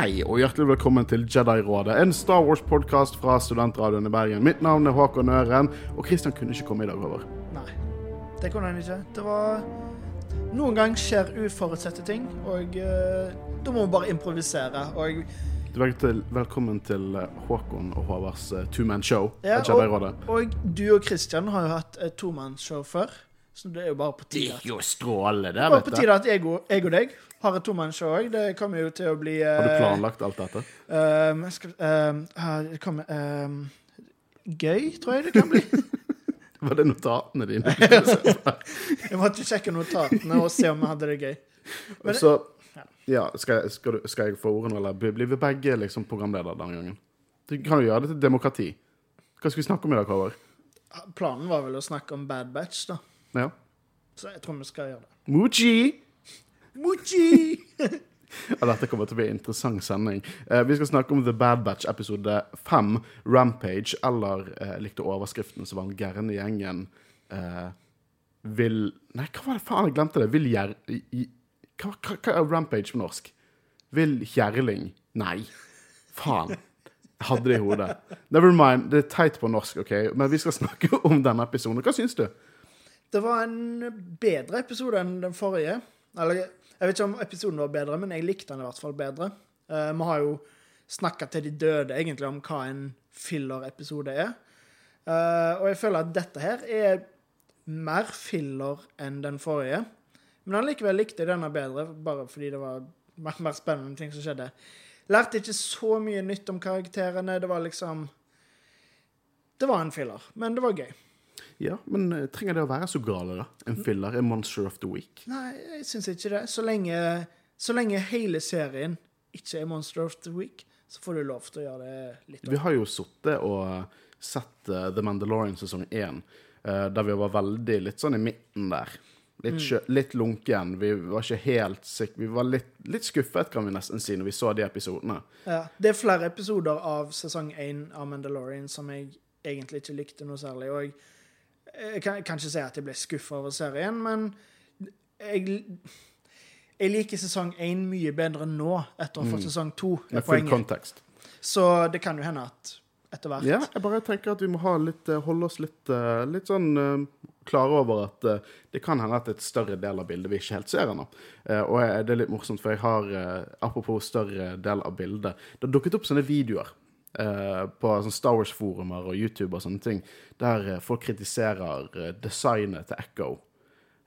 Hei og hjertelig velkommen til Jedi-rådet, en Star Wars-podkast fra Studentradioen i Bergen. Mitt navn er Håkon Øren, og Kristian kunne ikke komme i dag. over. Nei, det kunne han ikke. Det var Noen ganger skjer uforutsette ting, og uh, da må vi bare improvisere. Og til- Velkommen til eh, Håkon og Håvards eh, two-man-show. Ja, Jedi-rådet. Og du og Christian har jo hatt et tomannsshow før, så det er jo bare på tide. Det er jo strålende, det, Bare vet på tide at jeg og, jeg og deg har et tomannsshow òg. Det kommer jo til å bli Har du planlagt alt dette? jeg skal, ah, det kommer ehm, Gøy, tror jeg det kan bli. Var det notatene dine? Jeg måtte sjekke notatene og se om vi hadde det gøy. Men Så ja, skal, jeg- skal, du, skal jeg få ordene, eller blir blir vi begge liksom programledere denne gangen? Du kan jo gjøre det til demokrati. Hva skal vi snakke om i dag, Håvard? Planen var vel å snakke om Bad Batch, da. Ja. Så jeg tror vi skal gjøre det. Muji! Muji! Ja, dette kommer til å bli en interessant sending. Eh, vi skal snakke om The Bad Batch episode 5, Rampage, eller eh, likte overskriften som var den gærne gjengen eh, vil Nei, hva var det faen? Jeg glemte det. Vil gjer... Hva, hva, hva er Rampage på norsk? Vil Gjerling Nei. Faen. Jeg hadde det i hodet. Never mind. Det er teit på norsk, OK? Men vi skal snakke om denne episoden. Hva syns du? Det var en bedre episode enn den forrige. Eller, jeg vet ikke om episoden var bedre, men jeg likte den i hvert fall bedre. Uh, vi har jo snakka til de døde egentlig om hva en filler-episode er. Uh, og jeg føler at dette her er mer filler enn den forrige. Men allikevel likte jeg denne bedre, bare fordi det var mer, mer spennende ting som skjedde. Lærte ikke så mye nytt om karakterene. Det var liksom Det var en filler, men det var gøy. Ja, men eh, trenger det å være så gale, da? En filler? En monster of the week? Nei, jeg syns ikke det. Så lenge, så lenge hele serien ikke er Monster of the Week, så får du lov til å gjøre det litt. Vi har jo sittet og sett eh, The Mandalorian sesong 1, eh, der vi var veldig litt sånn i midten der. Litt, sjø- litt lunken. Vi var ikke helt sikre. Vi var litt, litt skuffet, kan vi nesten si, når vi så de episodene. Ja, det er flere episoder av sesong én av Mandalorian som jeg egentlig ikke likte noe særlig. Og jeg, jeg, kan, kan ikke si at jeg ble skuffa over serien, men jeg, jeg liker sesong én mye bedre nå, etter å ha fått sesong to. Med full kontekst. Så det kan jo hende at etter hvert Ja, jeg bare tenker at vi må ha litt, eh, holde oss litt, eh, litt sånn eh, klare over at eh, det kan hende at det er et større del av bildet vi ikke helt ser ennå. Eh, Og det er litt morsomt, for jeg har, eh, apropos større del av bildet, det har dukket opp sånne videoer eh, på sånn Star Wars-forumer og YouTube og sånne ting, der eh, folk kritiserer eh, designet til Echo.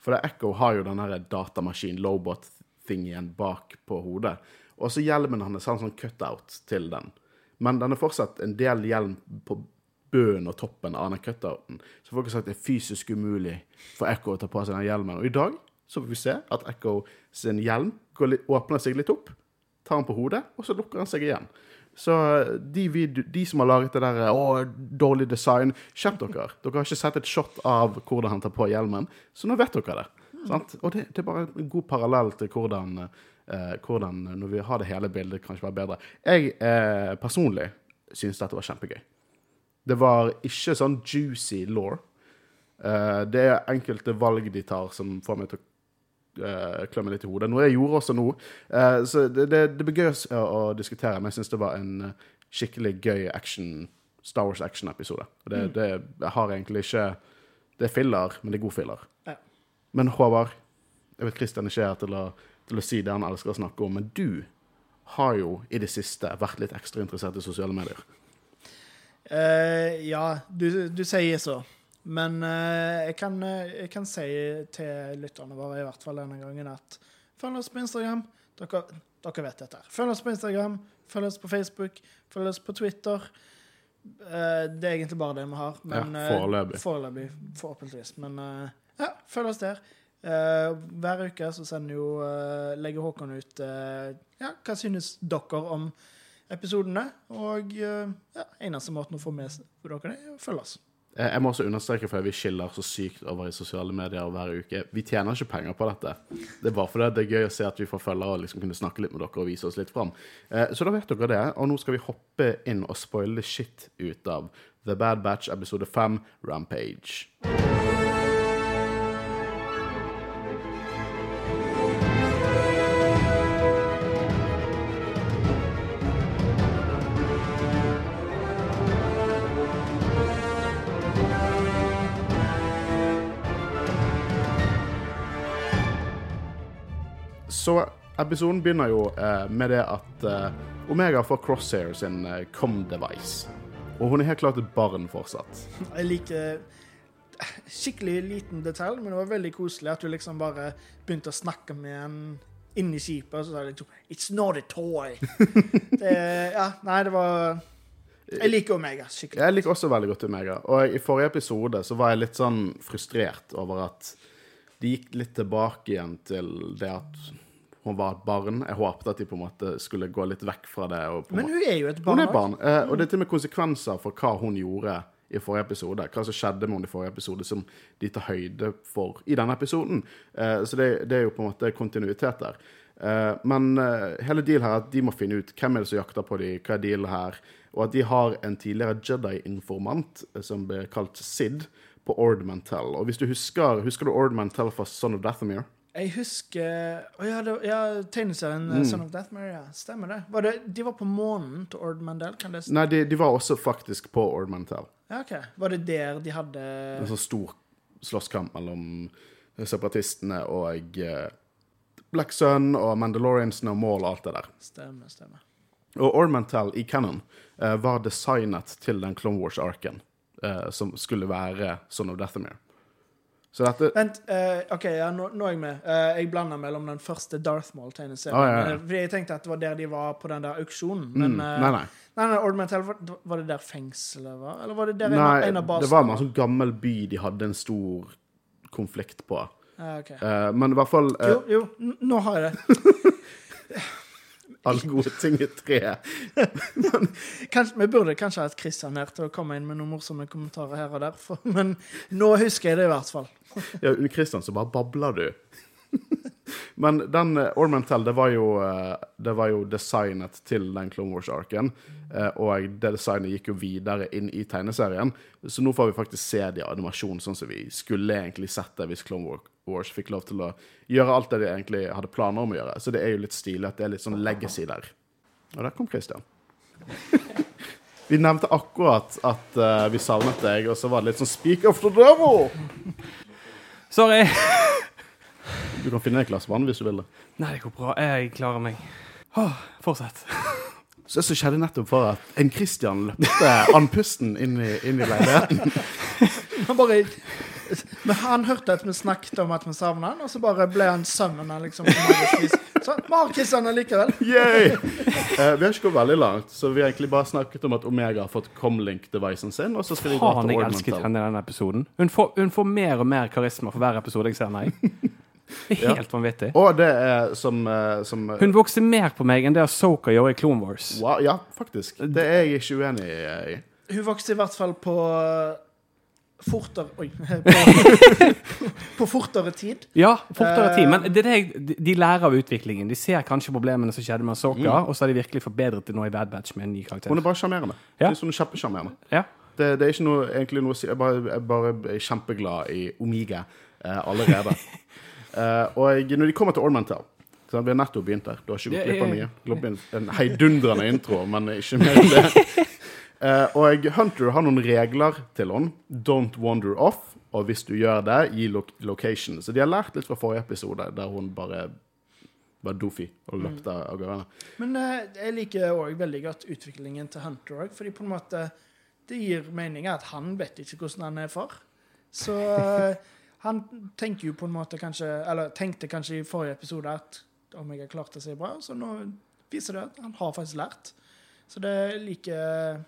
For det Echo har jo den datamaskin, lobot-thingen, bak på hodet. Og så hjelmen hans har en sånn cutout til den. Men den er fortsatt en del hjelm på bunnen og toppen av den cutouten. Så folk har sagt det er fysisk umulig for Echo å ta på seg den hjelmen. Og i dag så får vi se at Echo sin hjelm litt, åpner seg litt opp, tar den på hodet, og så lukker den seg igjen. Så de, video, de som har laget det der å, dårlig design, skjerp dere. Dere har ikke sett et shot av hvordan han tar på hjelmen, så nå vet dere det. Sant? Og det, det er bare en god parallell til hvordan, eh, hvordan når vi har det hele bildet, kanskje være bedre. Jeg eh, personlig syns dette var kjempegøy. Det var ikke sånn juicy law. Eh, det er enkelte valg de tar som får meg til å uh, klø meg litt i hodet. Noe jeg gjorde også nå. Eh, så det, det, det blir gøy å, diskutere, men jeg syns det var en eh, skikkelig gøy action, Star Wars action-episode. Det, Det, det har egentlig ikke Det er filler, men det er god filler. Ja. Men Håvard, jeg vet Kristian ikke er til å, til å si det han elsker å snakke om, men du har jo i det siste vært litt ekstra interessert i sosiale medier. Uh, ja, du, du sier så. Men eh, jeg, kan, eh, jeg kan si til lytterne våre, i hvert fall denne gangen, at følg oss på Instagram. Dere, dere vet dette. Følg oss på Instagram, følg oss på Facebook, følg oss på Twitter. Eh, det er egentlig bare det vi har. Men, Ja, eh, foreløpig. foreløpig, forhåpentligvis. Men eh, ja, følg oss der. Eh, hver uke så sender jo legger Håkon ut ja, hva synes dere om episodene. Og ja, eneste måten å få med dere det, er å følge oss. Eh, Jeg må også understreke, for vi skiller så sykt over i sosiale medier hver uke. Vi tjener ikke penger på dette. Det er bare fordi det er gøy å se at vi får følgere og liksom kunne snakke litt med dere og vise oss litt fram. Eh, Så da vet dere det. Og nå skal vi hoppe inn og spoile shit ut av The Bad Batch episode 5, Rampage. Så episoden begynner jo eh, med det at eh, Omega får Crosshair sin eh, com-device. Og hun er helt klart et barn fortsatt. Jeg liker skikkelig liten detalj, men det var veldig koselig at du liksom bare begynte å snakke med en inni skipet, og så sa de liksom It's not a toy. det, ja, nei, det var Jeg liker Omega skikkelig. Jeg liker også veldig godt Omega. Og i forrige episode så var jeg litt sånn frustrert over at de gikk litt tilbake igjen til det at hun var et barn. Jeg håpet at de på en måte skulle gå litt vekk fra det. Men hun er jo et barn. Hun er et barn, eh, og det er til og med konsekvenser for hva hun gjorde i forrige episode. Hva som skjedde med henne i forrige episode, som de tar høyde for i denne episoden. Eh, så det, det er jo på en måte kontinuitet der. Eh, men eh, hele deal her er at de må finne ut hvem er det som jakter på dem, hva er dealen her, og at de har en tidligere Jedi-informant eh, som ble kalt Sid på Ord Mantell. Og hvis du husker, husker du Ord Mantell fra Son of Dathomir? Jeg husker oh, ja, det, ja tegneserien Mm. eh, Son of Deathmere. ja. Stemmer det. Var det. De var på månen til Ord Mandel? Kan det Nei, de, de var også faktisk på Ord Mandel. Ja, OK. Var det der de hadde En sånn stor slåsskamp mellom separatistene og eh, Black Sun og Mandaloriansene og Maul og alt det der. Stemmer, stemmer. Og Ormantel i Cannon uh, var designet til den Clone Wars-arken uh, som skulle være Son of Dathomir. Så dette Vent, Uh, OK, ja, nå, nå er jeg med. Uh, jeg blander mellom den første Darth Maul-tegneserien. Ah, ja, ja. Eh, Fordi jeg tenkte at det var der de var på den der auksjonen. mm, Men mm. Nei, nei. nei, nei Old Mantell, var, det der fengselet var? Eller var det der nei en av basene det var en sånn gammel by de hadde en stor konflikt på. Ja, okay. uh, men i hvert fall Jo, jo, nå har jeg det. Alle gode ting er tre. Kanskje, vi burde kanskje hatt Christian her til å komme inn med noen morsomme kommentarer her og der. For, men nå husker jeg det i hvert fall. Ja, under Christian så bare babler du. Men den uh, Ormantel, det var, jo, eh, det var jo designet til den Clone Wars-arken. eh, og det designet gikk jo videre inn i tegneserien. Så nå får vi faktisk se det i animasjon, sånn som vi skulle egentlig sett det hvis Clone War- Wars fikk lov til å gjøre alt det de egentlig hadde planer om å gjøre. Så det er jo litt stilig at det er litt sånn legacy der. Og der kom Christian. Vi nevnte akkurat at uh, vi savnet deg, og så var det litt sånn speak of the devil! Sorry. Du kan finne et glass vann hvis du vil det. Nei, det går bra. Jeg klarer meg. Oh, fortsett. Så det som skjedde nettopp var at en Christian løpte andpusten inn i, inn i leiligheten. Han bare men han hørte at vi snakket om at vi savna han, og så bare ble han liksom. på magisk vis. Så vi har han allikevel. Yay! Eh, vi har ikke gått veldig langt, så vi har egentlig bare snakket om at Omega har fått Comlink-devicen sin, og så skal de dra til jeg elsket henne i denne episoden. Hun får, hun får mer og mer karisma for hver episode jeg ser henne i. Det er Ja. helt vanvittig. Og det er som, eh, som eh, Hun vokste mer på meg enn det Soka gjorde i Clone Wars. wow, Ja, faktisk. Det er jeg ikke uenig i. Hun vokste i hvert fall på fortere Oi. På, på fortere tid. Ja, fortere Eh. tid. Men det er det jeg, de- lærer av utviklingen. De ser kanskje problemene som skjedde med Soka, og så har de virkelig forbedret det nå i Bad Batch med en ny karakter. Hun er bare sjarmerende. Ja. Hun er kjempesjarmerende. Ja. Det, det er ikke noe, egentlig noe å si. Jeg bare, jeg bare er kjempeglad i Omiga eh, allerede. uh, og når de kommer til Ormantel så Vi har nettopp begynt der. Du har ikke gått glipp av mye. en heidundrende intro, men ikke mer enn det. Eh, og Hunter har noen regler til henne. Don't wander off. Og hvis du gjør det, gi lo location. Så de har lært litt fra forrige episode, der hun bare var doofy og løpte av gårde. Men eh, jeg liker òg veldig godt utviklingen til Hunter òg, fordi på en måte det gir mening at han vet ikke hvordan han er far. Så eh, han tenker jo på en måte kanskje Eller tenkte kanskje i forrige episode at om jeg har klart å si bra, så nå viser det at han har faktisk lært. Så det liker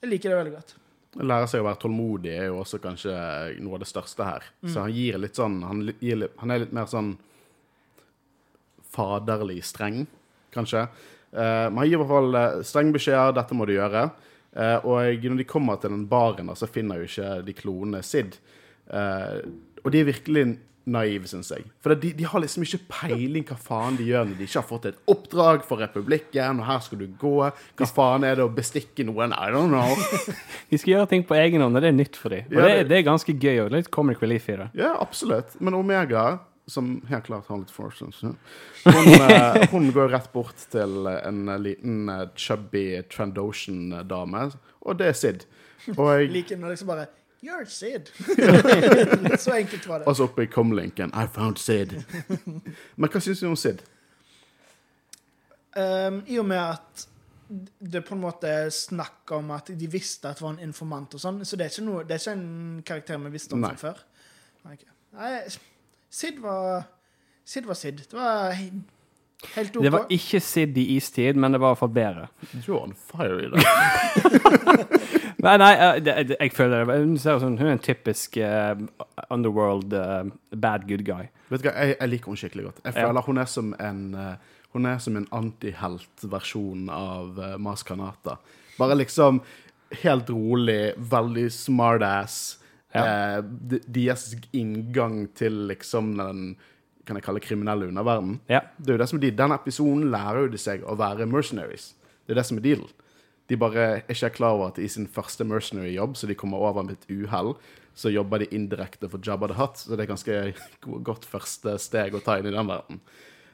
Jeg liker det veldig godt. Å lære seg å være tålmodig er jo også kanskje noe av det største her. Så han gir litt sånn Han, gir han er litt mer sånn faderlig streng, kanskje. Eh, men han gir i hvert fall eh, streng beskjeder. 'Dette må du gjøre'. Eh, og når de kommer til den baren, så finner jo ikke de klonene Sid. Eh, og de er virkelig naive, syns jeg. For de, de har liksom ikke peiling hva faen de gjør når de ikke har fått et oppdrag for republikken, og her skal du gå. Hva faen er det å bestikke noen? I don't know. De skal gjøre ting på egen hånd, og det er nytt for dem. Og Ja, det, det- det er ganske gøy og litt comic relief i det. Ja, absolutt. Men Omega, som helt klart har litt fortune, hun, eh, hun går rett bort til en liten eh, chubby Trandoshan-dame, og det er Sid. Og, Jeg liker når liksom bare You're Sid. Så enkelt var det. og så oppe i comlinken I found Sid. Men hva syns du om Sid? Um, I og med at det på en måte er snakk om at de visste at det var en informant og sånn, så det er ikke, noe, det er ikke en karakter vi visste om Nei. før. Okay. Nei, Sid var Sid var Sid. Det var helt OK. Det var ikke Sid i istid, men det var iallfall bedre. Du er on fire i dag. Nei, nei, eh, jeg føler det. Hun er en typisk uh, underworld uh, bad good guy. Vet du hva, jeg, jeg liker henne skikkelig godt. Jeg Ja. føler hun er som en uh, Hun er som en antiheltversjon av uh, Mas Kanata. Bare liksom helt rolig, veldig smartass. Ja. Deres inngang til liksom den kan jeg kalle kriminelle underverden. Ja. Det er jo det som er de. Den episoden lærer jo de seg å være mercenaries. Det er det som er dealen. De bare er ikke klar over at i sin første mercenary-jobb, så de kommer over med et uhell, så jobber de indirekte for Jabba the Hutt. Så det er ganske go- godt første steg å ta inn i den verden.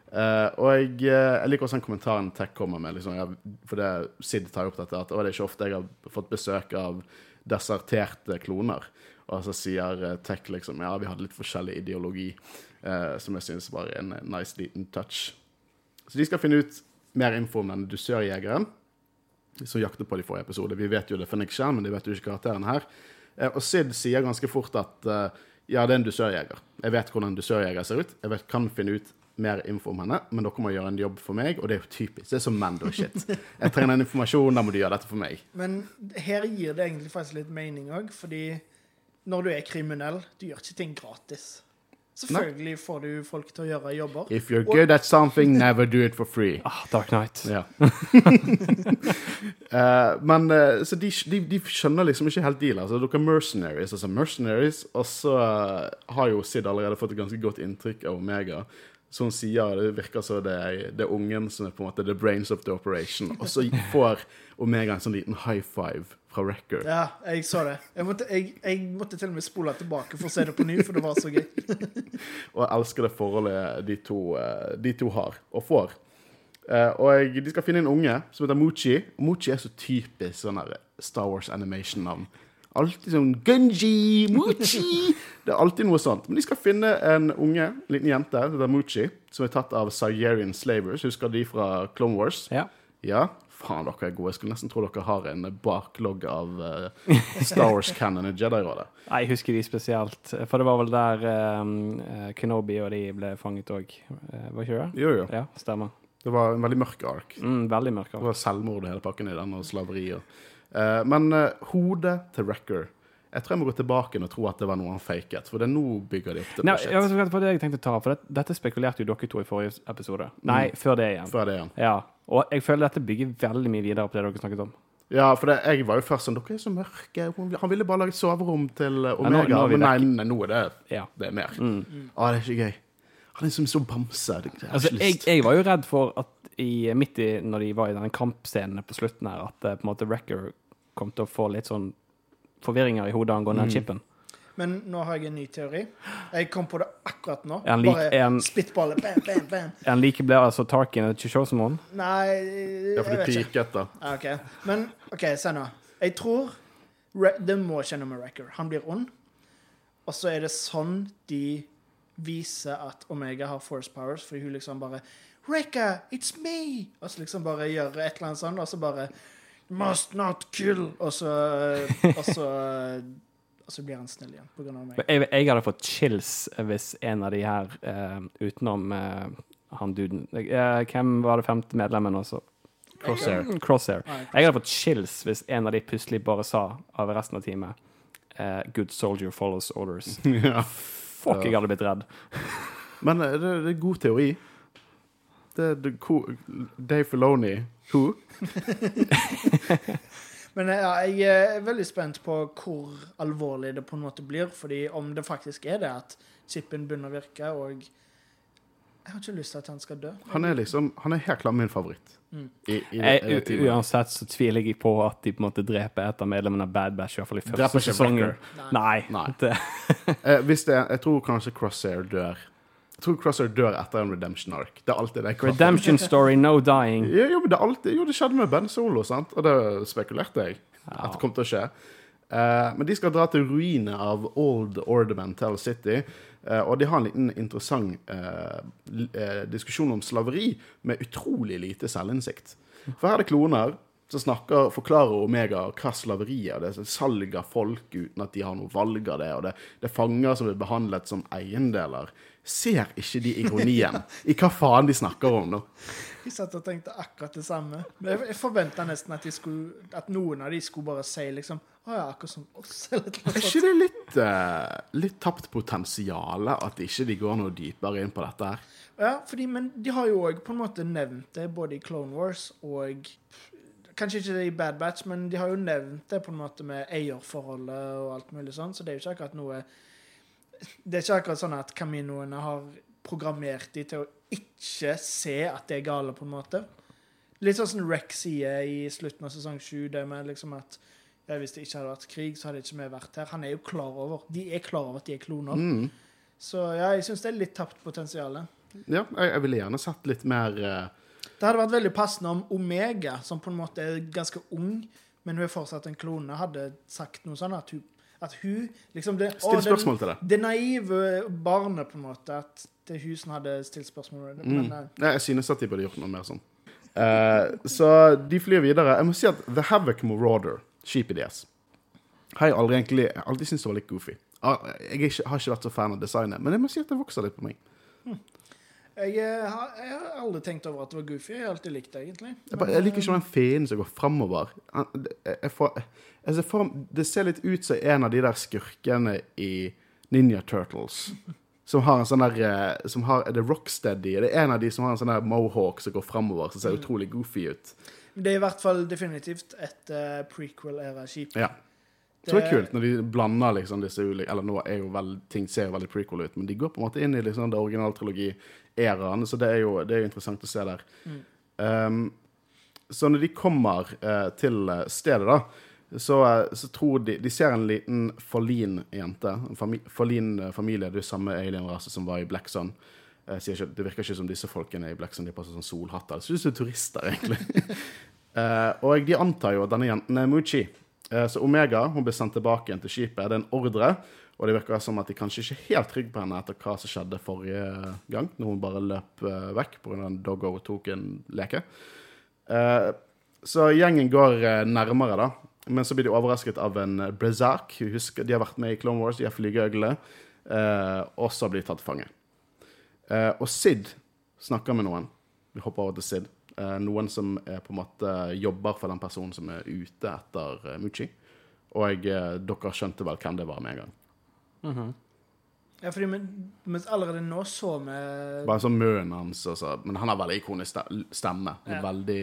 Uh, og jeg, eh, jeg liker også den kommentaren Tech kommer med. Liksom, jeg, for det Sid tar opp dette, at det er ikke ofte jeg har fått besøk av deserterte kloner. Og så sier eh, Tech liksom ja, vi hadde litt forskjellig ideologi, uh, som jeg syns var en nice liten touch. Så de skal finne ut mer info om den dusørjegeren som jakter på de forrige episode. Vi vet jo det for Nick Chan, men de vet jo ikke karakteren her. Eh, og Sid sier ganske fort at eh, ja, det er en dusørjeger. Jeg vet hvordan en dusørjeger ser ut. Jeg vet, kan finne ut mer info om henne, men dere må gjøre en jobb for meg, og det er jo typisk. Det er som Mando-shit. Jeg trenger den informasjonen, da må du gjøre dette for meg. Men her gir det egentlig faktisk litt mening òg, fordi når du er kriminell, du gjør ikke ting gratis. Selvfølgelig får du folk til å gjøre jobber. If you're good at something, never do it for free. Ah, Dark Knight. Ja. uh, men uh, så de, de, de skjønner liksom ikke helt deal. Altså, dere er mercenaries, altså mercenaries, og så uh, har jo Sid allerede fått et ganske godt inntrykk av Omega. Hun sier det virker som det er, det er ungen som er på en måte the brains of the operation. Og så får Omega en sånn liten high five fra Wrecker. Ja, jeg så det. Jeg måtte, jeg, jeg måtte til og med spole tilbake for å se det på ny, for det var så gøy. Og jeg elsker det forholdet de to, eh, de to har, og får. Eh, og de skal finne en unge som heter Moochie. Moochie er så typisk sånn Star Wars animation-navn. Alltid sånn Gunji, Muchi Det er alltid noe sånt. Men de skal finne en unge, en liten jente, som heter Muchi, som er tatt av Siberian Slavers. Husker de fra Clone Wars? Ja. Ja. Faen, dere er gode. Jeg skulle nesten tro dere har en baklogg av uh, Star Wars-canon i Jedi-rådet. Nei, Jeg husker de spesielt, for det var vel der um, eh, Kenobi og de ble fanget òg. var ikke det? Jo, jo. Ja, stemmer. Det var en veldig mørk ark. Mm, veldig mørk. ark. Det var selvmord i hele pakken i den, og slaveri. Og, Eh, men eh, hodet til Wrecker Jeg tror jeg må gå tilbake og tro at det var noe han faket, for det er nå bygger de opp til Nei, jeg vet ikke hva det jeg tenkte å ta, for det, dette spekulerte jo dere to i forrige episode. Nei, før det igjen. Før det igjen. Ja, Og jeg føler dette bygger veldig mye videre på det dere snakket om. Ja, for det, jeg var jo først sånn Dere er så mørke. Han ville bare lage et soverom til eh, nå- Omega. nå men nei, nei, nå er det, Ja. det er mer. Å, det er ikke gøy. Han er som så bamse. Det, det Altså, jeg, jeg var jo redd for at i, midt i, når de var i denne kampscenen på slutten her, at eh, på en måte Wrecker kom til å få litt sånn forvirringer i hodet angående mm. chipen. Men nå har jeg en ny teori. Jeg kom på det akkurat nå. Er han lik Bare en- Bam, bam, bam. Er han like blid altså Tarkin eller Chishosamon? Nei, Ja, for du piket, da. Ja, ok. Men OK, se nå. Jeg tror Det må skje noe med Wrecker. Han blir ond. Og så er det sånn de viser at Omega har force powers, fordi hun liksom bare Wrecker, it's me! Og så liksom bare gjør et eller annet sånn, og så bare Must not kill! Og så Og så, og så blir han snill igjen på grunn av meg. Jeg, jeg hadde fått chills hvis en av de her, uh, utenom uh, han duden uh, Hvem var det femte medlemmen også? Crosshair. Mm, Crosshair. Jeg hadde fått chills hvis en av de plutselig bare sa av resten av teamet eh, Good soldier follows orders. ja. Fuck, jeg hadde blitt redd. Men det, det er god teori. Det, det, ko- Dave Filoni Who? Men ja, jeg er veldig spent på hvor alvorlig det på en måte blir. fordi om det faktisk er det at chipen begynner å virke, og Jeg har ikke lyst til at han skal dø. Han er liksom Han er helt klart min favoritt. Mm. I, i, i, Jeg, uansett så tviler jeg på at de på en måte dreper et av medlemmene av Bad Batch. I hvert fall i første sesongen. Nei. Nei. Nei. Det, Eh, hvis det er, jeg tror kanskje Crosshair dør. Jeg tror Crosser dør etter en redemption arc. Det er alltid det. redemption story, no dying. Ja, jo, men det, alltid, jo, det skjedde med Ben Solo, sant? og det spekulerte jeg at det kom til å skje. Uh, men de skal dra til ruinene av Old Mantel City. Uh, og de har en liten interessant uh, diskusjon om slaveri med utrolig lite selvinnsikt. For her er det kloner som snakker, forklarer Omega hva slaveri er. Det er salg av folk uten at de har noe valg av det. Og det, det er fanger som blir behandlet som eiendeler. Ser ikke de ironien i hva faen de snakker om nå? Jeg satt og tenkte akkurat det samme. Men Jeg, jeg forventa nesten at, de skulle, at noen av de skulle bare si liksom Å ja, akkurat som oss, eller noe Er ikke det litt, uh, litt tapt potensial at ikke de går noe dypere inn på dette her? Ja, fordi, men de har jo òg på en måte nevnt det både i Clone Wars og Kanskje ikke i Bad Batch, men de har jo nevnt det på en måte med eierforholdet og alt mulig sånn, så det er jo ikke akkurat noe Det er ikke akkurat sånn at Caminoene har programmert de til å ikke se at det er gale, på en måte. Litt sånn som Rex sier i slutten av sesong sju, det med liksom at ja, hvis det ikke hadde vært krig, så hadde ikke vi vært her. Han er jo klar over De er klar over at de er kloner. Mm. Så ja, jeg syns det er litt tapt potensial. Ja, jeg, jeg ville gjerne satt litt mer uh... Det hadde vært veldig passende om Omega, som på en måte er ganske ung, men hun er fortsatt en klone, hadde sagt noe sånn at hun, at hun liksom det, Still spørsmål til det. Det naive barnet, på en måte. At det hun som hadde stilt spørsmål. Men, Mm. eh, Nei, Jeg synes at de burde gjort noe mer sånn. Uh, så de flyr videre. Jeg må si at The Havoc Marauder, skipet deres, har jeg aldri egentlig Jeg alltid syntes det var litt goofy. Ah, Jeg ikke, har ikke vært så fan av designet, men jeg må si at det vokser litt på meg. Jeg, eh, har, jeg har aldri tenkt over at det var goofy. Jeg har alltid likt det, egentlig. Jeg, bare, jeg liker ikke den feen som går framover. Det ser litt ut som en av de der skurkene i Ninja Turtles. Som har en sånn der eh, som har, Er det Rocksteady? Det er en av de som har en sånn der mohawk som går framover, som ser utrolig goofy ut. Det er i hvert fall definitivt et uh, prequel-æra-skip. Ja. Det er kult når de blander liksom disse ulike Eller nå er jo vel, ting ser jo veldig prequel ut, men de går på en måte inn i liksom det originaltrilogi-æraen, så det er, jo, det er jo interessant å se der. Um, så når de kommer uh, til eh, stedet, da, så, uh, så tror de De ser en liten Forlin-jente. En fami, Forlin-familie. Det er samme alien-rase som var i Black Sun. Ikke, det virker ikke som disse folkene i Black Sun de passer sånn solhatter. Det ser ut som turister, egentlig. Eh, og de antar jo at denne jenten er Muchi. Eh, så Omega hun ble sendt tilbake igjen til skipet. Det er en ordre. Og det virker som at de kanskje ikke er helt trygge på henne etter hva som skjedde forrige gang, når hun bare løp uh, vekk pga. at Doggo tok en leke. Eh, så gjengen går nærmere, da. Men så blir de overrasket av en Brazak. De har vært med i Clone Wars, de har flygeøgle. Eh, og så blir de tatt til fange. Og Sid snakker med noen. Vi hopper over til Sid. Eh, noen som er på en måte jobber for den personen som er ute etter eh, Muchi. Og eh, dere skjønte vel hvem det var med en gang. Ja, fordi men, allerede nå så vi Bare sånn munnen hans, og så, men han har veldig ikonisk stemme. Ja. Veldig,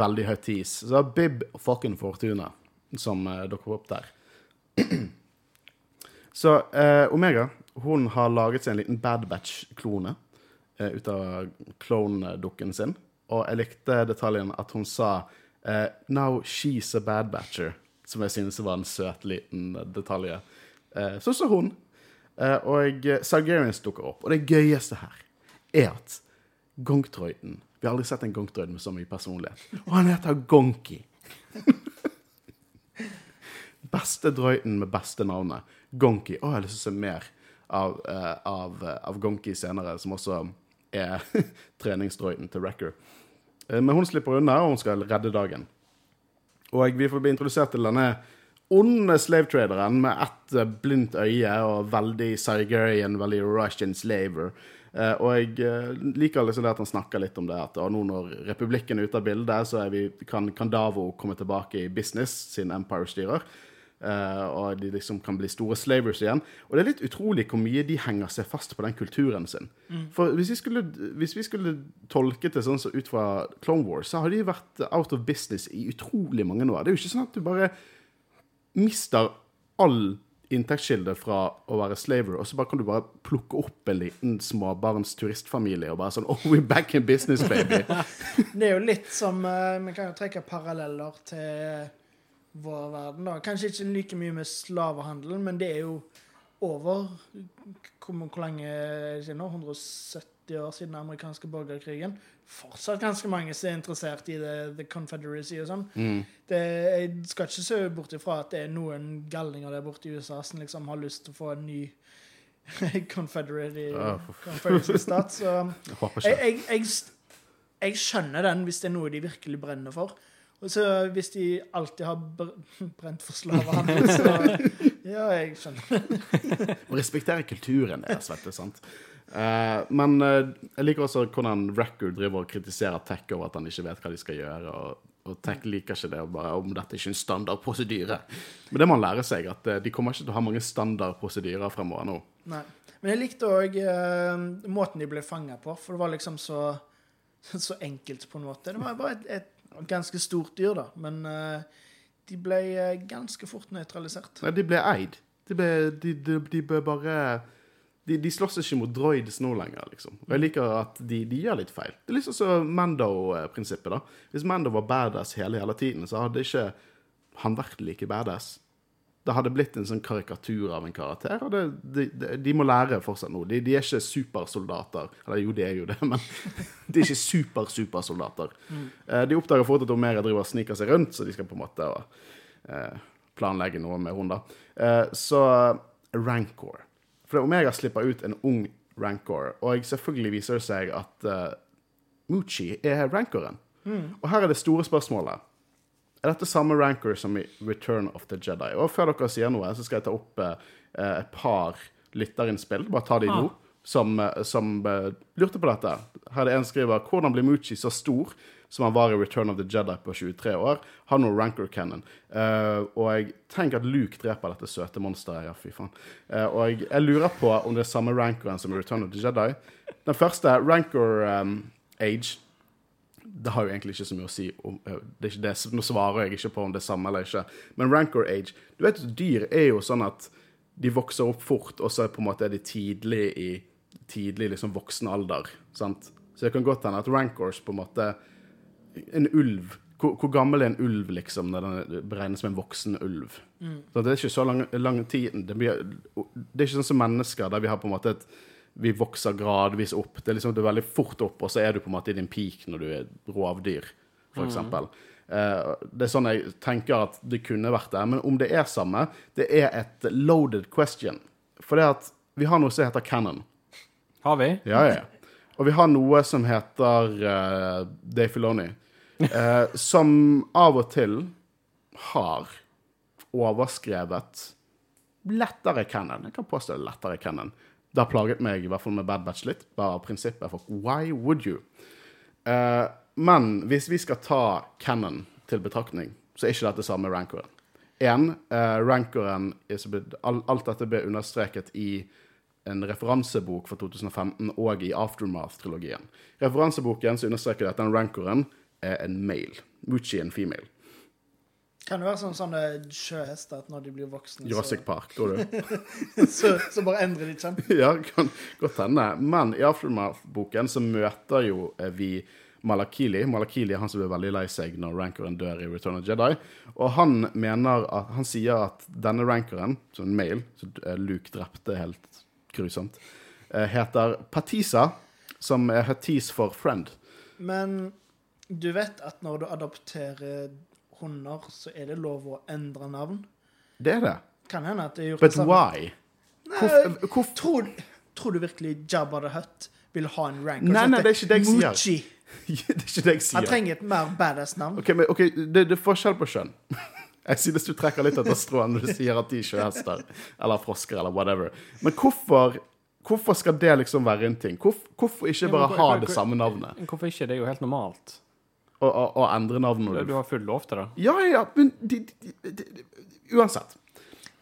veldig høytis. Så det er Bib fucking Fortuna som dukker opp der. så eh, Omega hun har laget seg en liten Bad Batch-klone eh, ut av klondukken sin. Og jeg likte detaljen at hun sa uh, 'Now she's a bad batcher', som jeg synes var en søt liten detalj. Uh, så så hun. Uh, og Sargerians dukker opp. Og det gøyeste her er at Gongtroiden Vi har aldri sett en Gongtroid med så mye personlighet. Og han heter Gonki. beste droiden med beste navnet. Gonki. Å, jeg har lyst til å se mer av, av, av Gonki senere, som også er treningsdroiden til Wrecker. Eh, men hun slipper unna, og hun skal redde dagen. Og vi får bli introdusert til denne onde slave-traderen med ett eh, blindt øye og veldig Siberian, veldig Russian slaver. Eh, og jeg liker liksom det at han snakker litt om det, at nå når republikken er ute av bildet, så vi, kan Davo komme tilbake i business, siden Empire styrer. Eh, og de liksom kan bli store slavers igjen. Og det er litt utrolig hvor mye de henger seg fast på den kulturen sin. For hvis vi, skulle, hvis vi skulle tolket det sånn så ut fra Clone Wars, så har de vært out of business i utrolig mange år. Det er jo ikke sånn at du bare mister all inntektskilde fra å være slaver, og så bare kan du bare plukke opp en liten småbarns turistfamilie og bare sånn Oh, we're back in business, baby. Det er jo litt som eh, Vi kan jo trekke paralleller til vår verden. da. Kanskje ikke like mye med slavehandelen, men det er jo over Hvor, hvor lenge er det siden nå? 170 år siden den amerikanske borgerkrigen. Fortsatt ganske mange som er interessert i det, The Confederacy og sånn. Mm. jeg skal ikke se bort ifra at det er noen galninger der borte i USA som liksom har lyst til å få en ny Confederacy stat, så Jeg jeg, jeg, jeg skjønner den hvis det er noe de virkelig brenner for. Og så hvis de alltid har brent for slavehandel, så Ja, jeg skjønner. Å respektere kulturen deres, vet du. sant? Uh, men uh, jeg liker også hvordan Record driver og kritiserer Tech over at han ikke vet hva de skal gjøre. og, og Tech liker ikke det, bare om dette ikke er en standardprosedyre. Men det må han lære seg, at eh, de kommer ikke til å ha mange standardprosedyrer fremover nå. Nei. Men jeg likte òg eh, måten de ble fanga på, for det var liksom så, så enkelt på en måte. Det var bare et, et ganske stort dyr, da, men eh, de ble eh, ganske fort nøytralisert. Nei, de ble eid. De, ble, de, de, de bør bare de, de slåss ikke mot droids nå lenger, liksom. Og jeg liker at de, gjør litt feil. Det er liksom som Mando-prinsippet, da. Hvis Mando var badass hele, hele tiden, så hadde ikke han vært like badass. Det hadde blitt en sånn karikatur av en karakter, og det, de, de, de må lære fortsatt noe. De, de er ikke supersoldater. Eller jo, de er jo det, men de er ikke super-supersoldater. Mm. De oppdager fort at Omega driver og sniker seg rundt, så de skal på en måte eh, planlegge noe med henne. Eh, så Rancor. For Omega slipper ut en ung Rancor, og selvfølgelig viser det seg at Moochie er Rancoren. Og her er det store spørsmålet. Er dette samme Rancor som i Return of the Jedi? Og før dere sier noe, så skal jeg ta opp eh, et par lytterinnspill. Bare ta de nå. Som, eh, som uh, lurte på dette. Her er det en skriver Hvordan blir Muchi så stor som han var i Return of the Jedi på 23 år? Har noe Rancor Cannon. Uh, og jeg tenker at Luke dreper dette søte monsteret. Ja, fy faen. Uh, og jeg, jeg lurer på om det er samme rankeren som i Return of the Jedi. Den første, Rancor um, Age det har jo egentlig ikke så mye å si om eh, det det, Nå svarer jeg ikke på om det er samme eller ikke. Men rancor age Du vet, dyr er jo sånn at de vokser opp fort, og så er på en måte de tidlig i tidlig liksom voksen alder. sant? Så det kan godt hende at rancors på en måte En ulv hvor, hvor gammel er en ulv, liksom, når den beregnes som en voksen ulv? Så det er ikke så lang, lang tid. Det, blir, det er ikke sånn som mennesker, der vi har på en måte et vi vokser gradvis opp. Det er liksom det er veldig fort opp, og så er du på en måte i din peak når du er rovdyr, for eksempel. Uh, det er sånn jeg tenker at det kunne vært det. Men om det er samme, det er et loaded question. For det at vi har noe som heter canon. Har vi? Ja, ja. Og vi har noe som heter uh, Dave Filoni, uh, som av og til har overskrevet lettere canon. Jeg kan påstå lettere Cannon. canon. Det har plaget meg i hvert fall med Bad Batch litt, bare av prinsippet for why would you? Eh, men hvis vi skal ta canon til betraktning, så er ikke dette samme rancoren. En, eh, rancoren Alt dette ble understreket i en referansebok fra 2015 og i Aftermath-trilogien. Referanseboken så understreker det at den rancoren er en male. Muchi er en female. Kan det være sånn sånne sjøhester at når de blir voksne, Jurassic Park, tror du? så, så, så bare endrer de kjønn? ja, kan godt hende. Men i Aftermath-boken så møter jo eh, vi Malakili. Malakili er han som blir veldig lei seg når rankeren dør i Return of Jedi. Og han mener at, han sier at denne rankeren, som en male, som eh, Luke drepte helt grusomt, eh, heter Patisa, som er Hatis for friend. Men du vet at når du adopterer hunder, så er det lov å endre navn? Det er det. Kan hende at det er gjort But det samme. why? Hvorfor, hvorfor Tror, tror du virkelig Jabba the Hutt vil ha en rank? Nei, nei, det er ikke det jeg sier. Muchi. Det er ikke det jeg sier. Han trenger et mer badass navn. Ok, men okay det, det er forskjell på kjønn. Jeg synes du trekker litt etter stråen når du sier at de er sjøhester eller frosker eller whatever. Men hvorfor, hvorfor skal det liksom være en ting? Hvorfor, hvorfor ikke Ja, men bare ha det samme navnet? Hvorfor ikke? Det er jo helt normalt. Og, og, og endre navnet Du, har full lov til det. Ja, ja, men de, de, de, de, Uansett.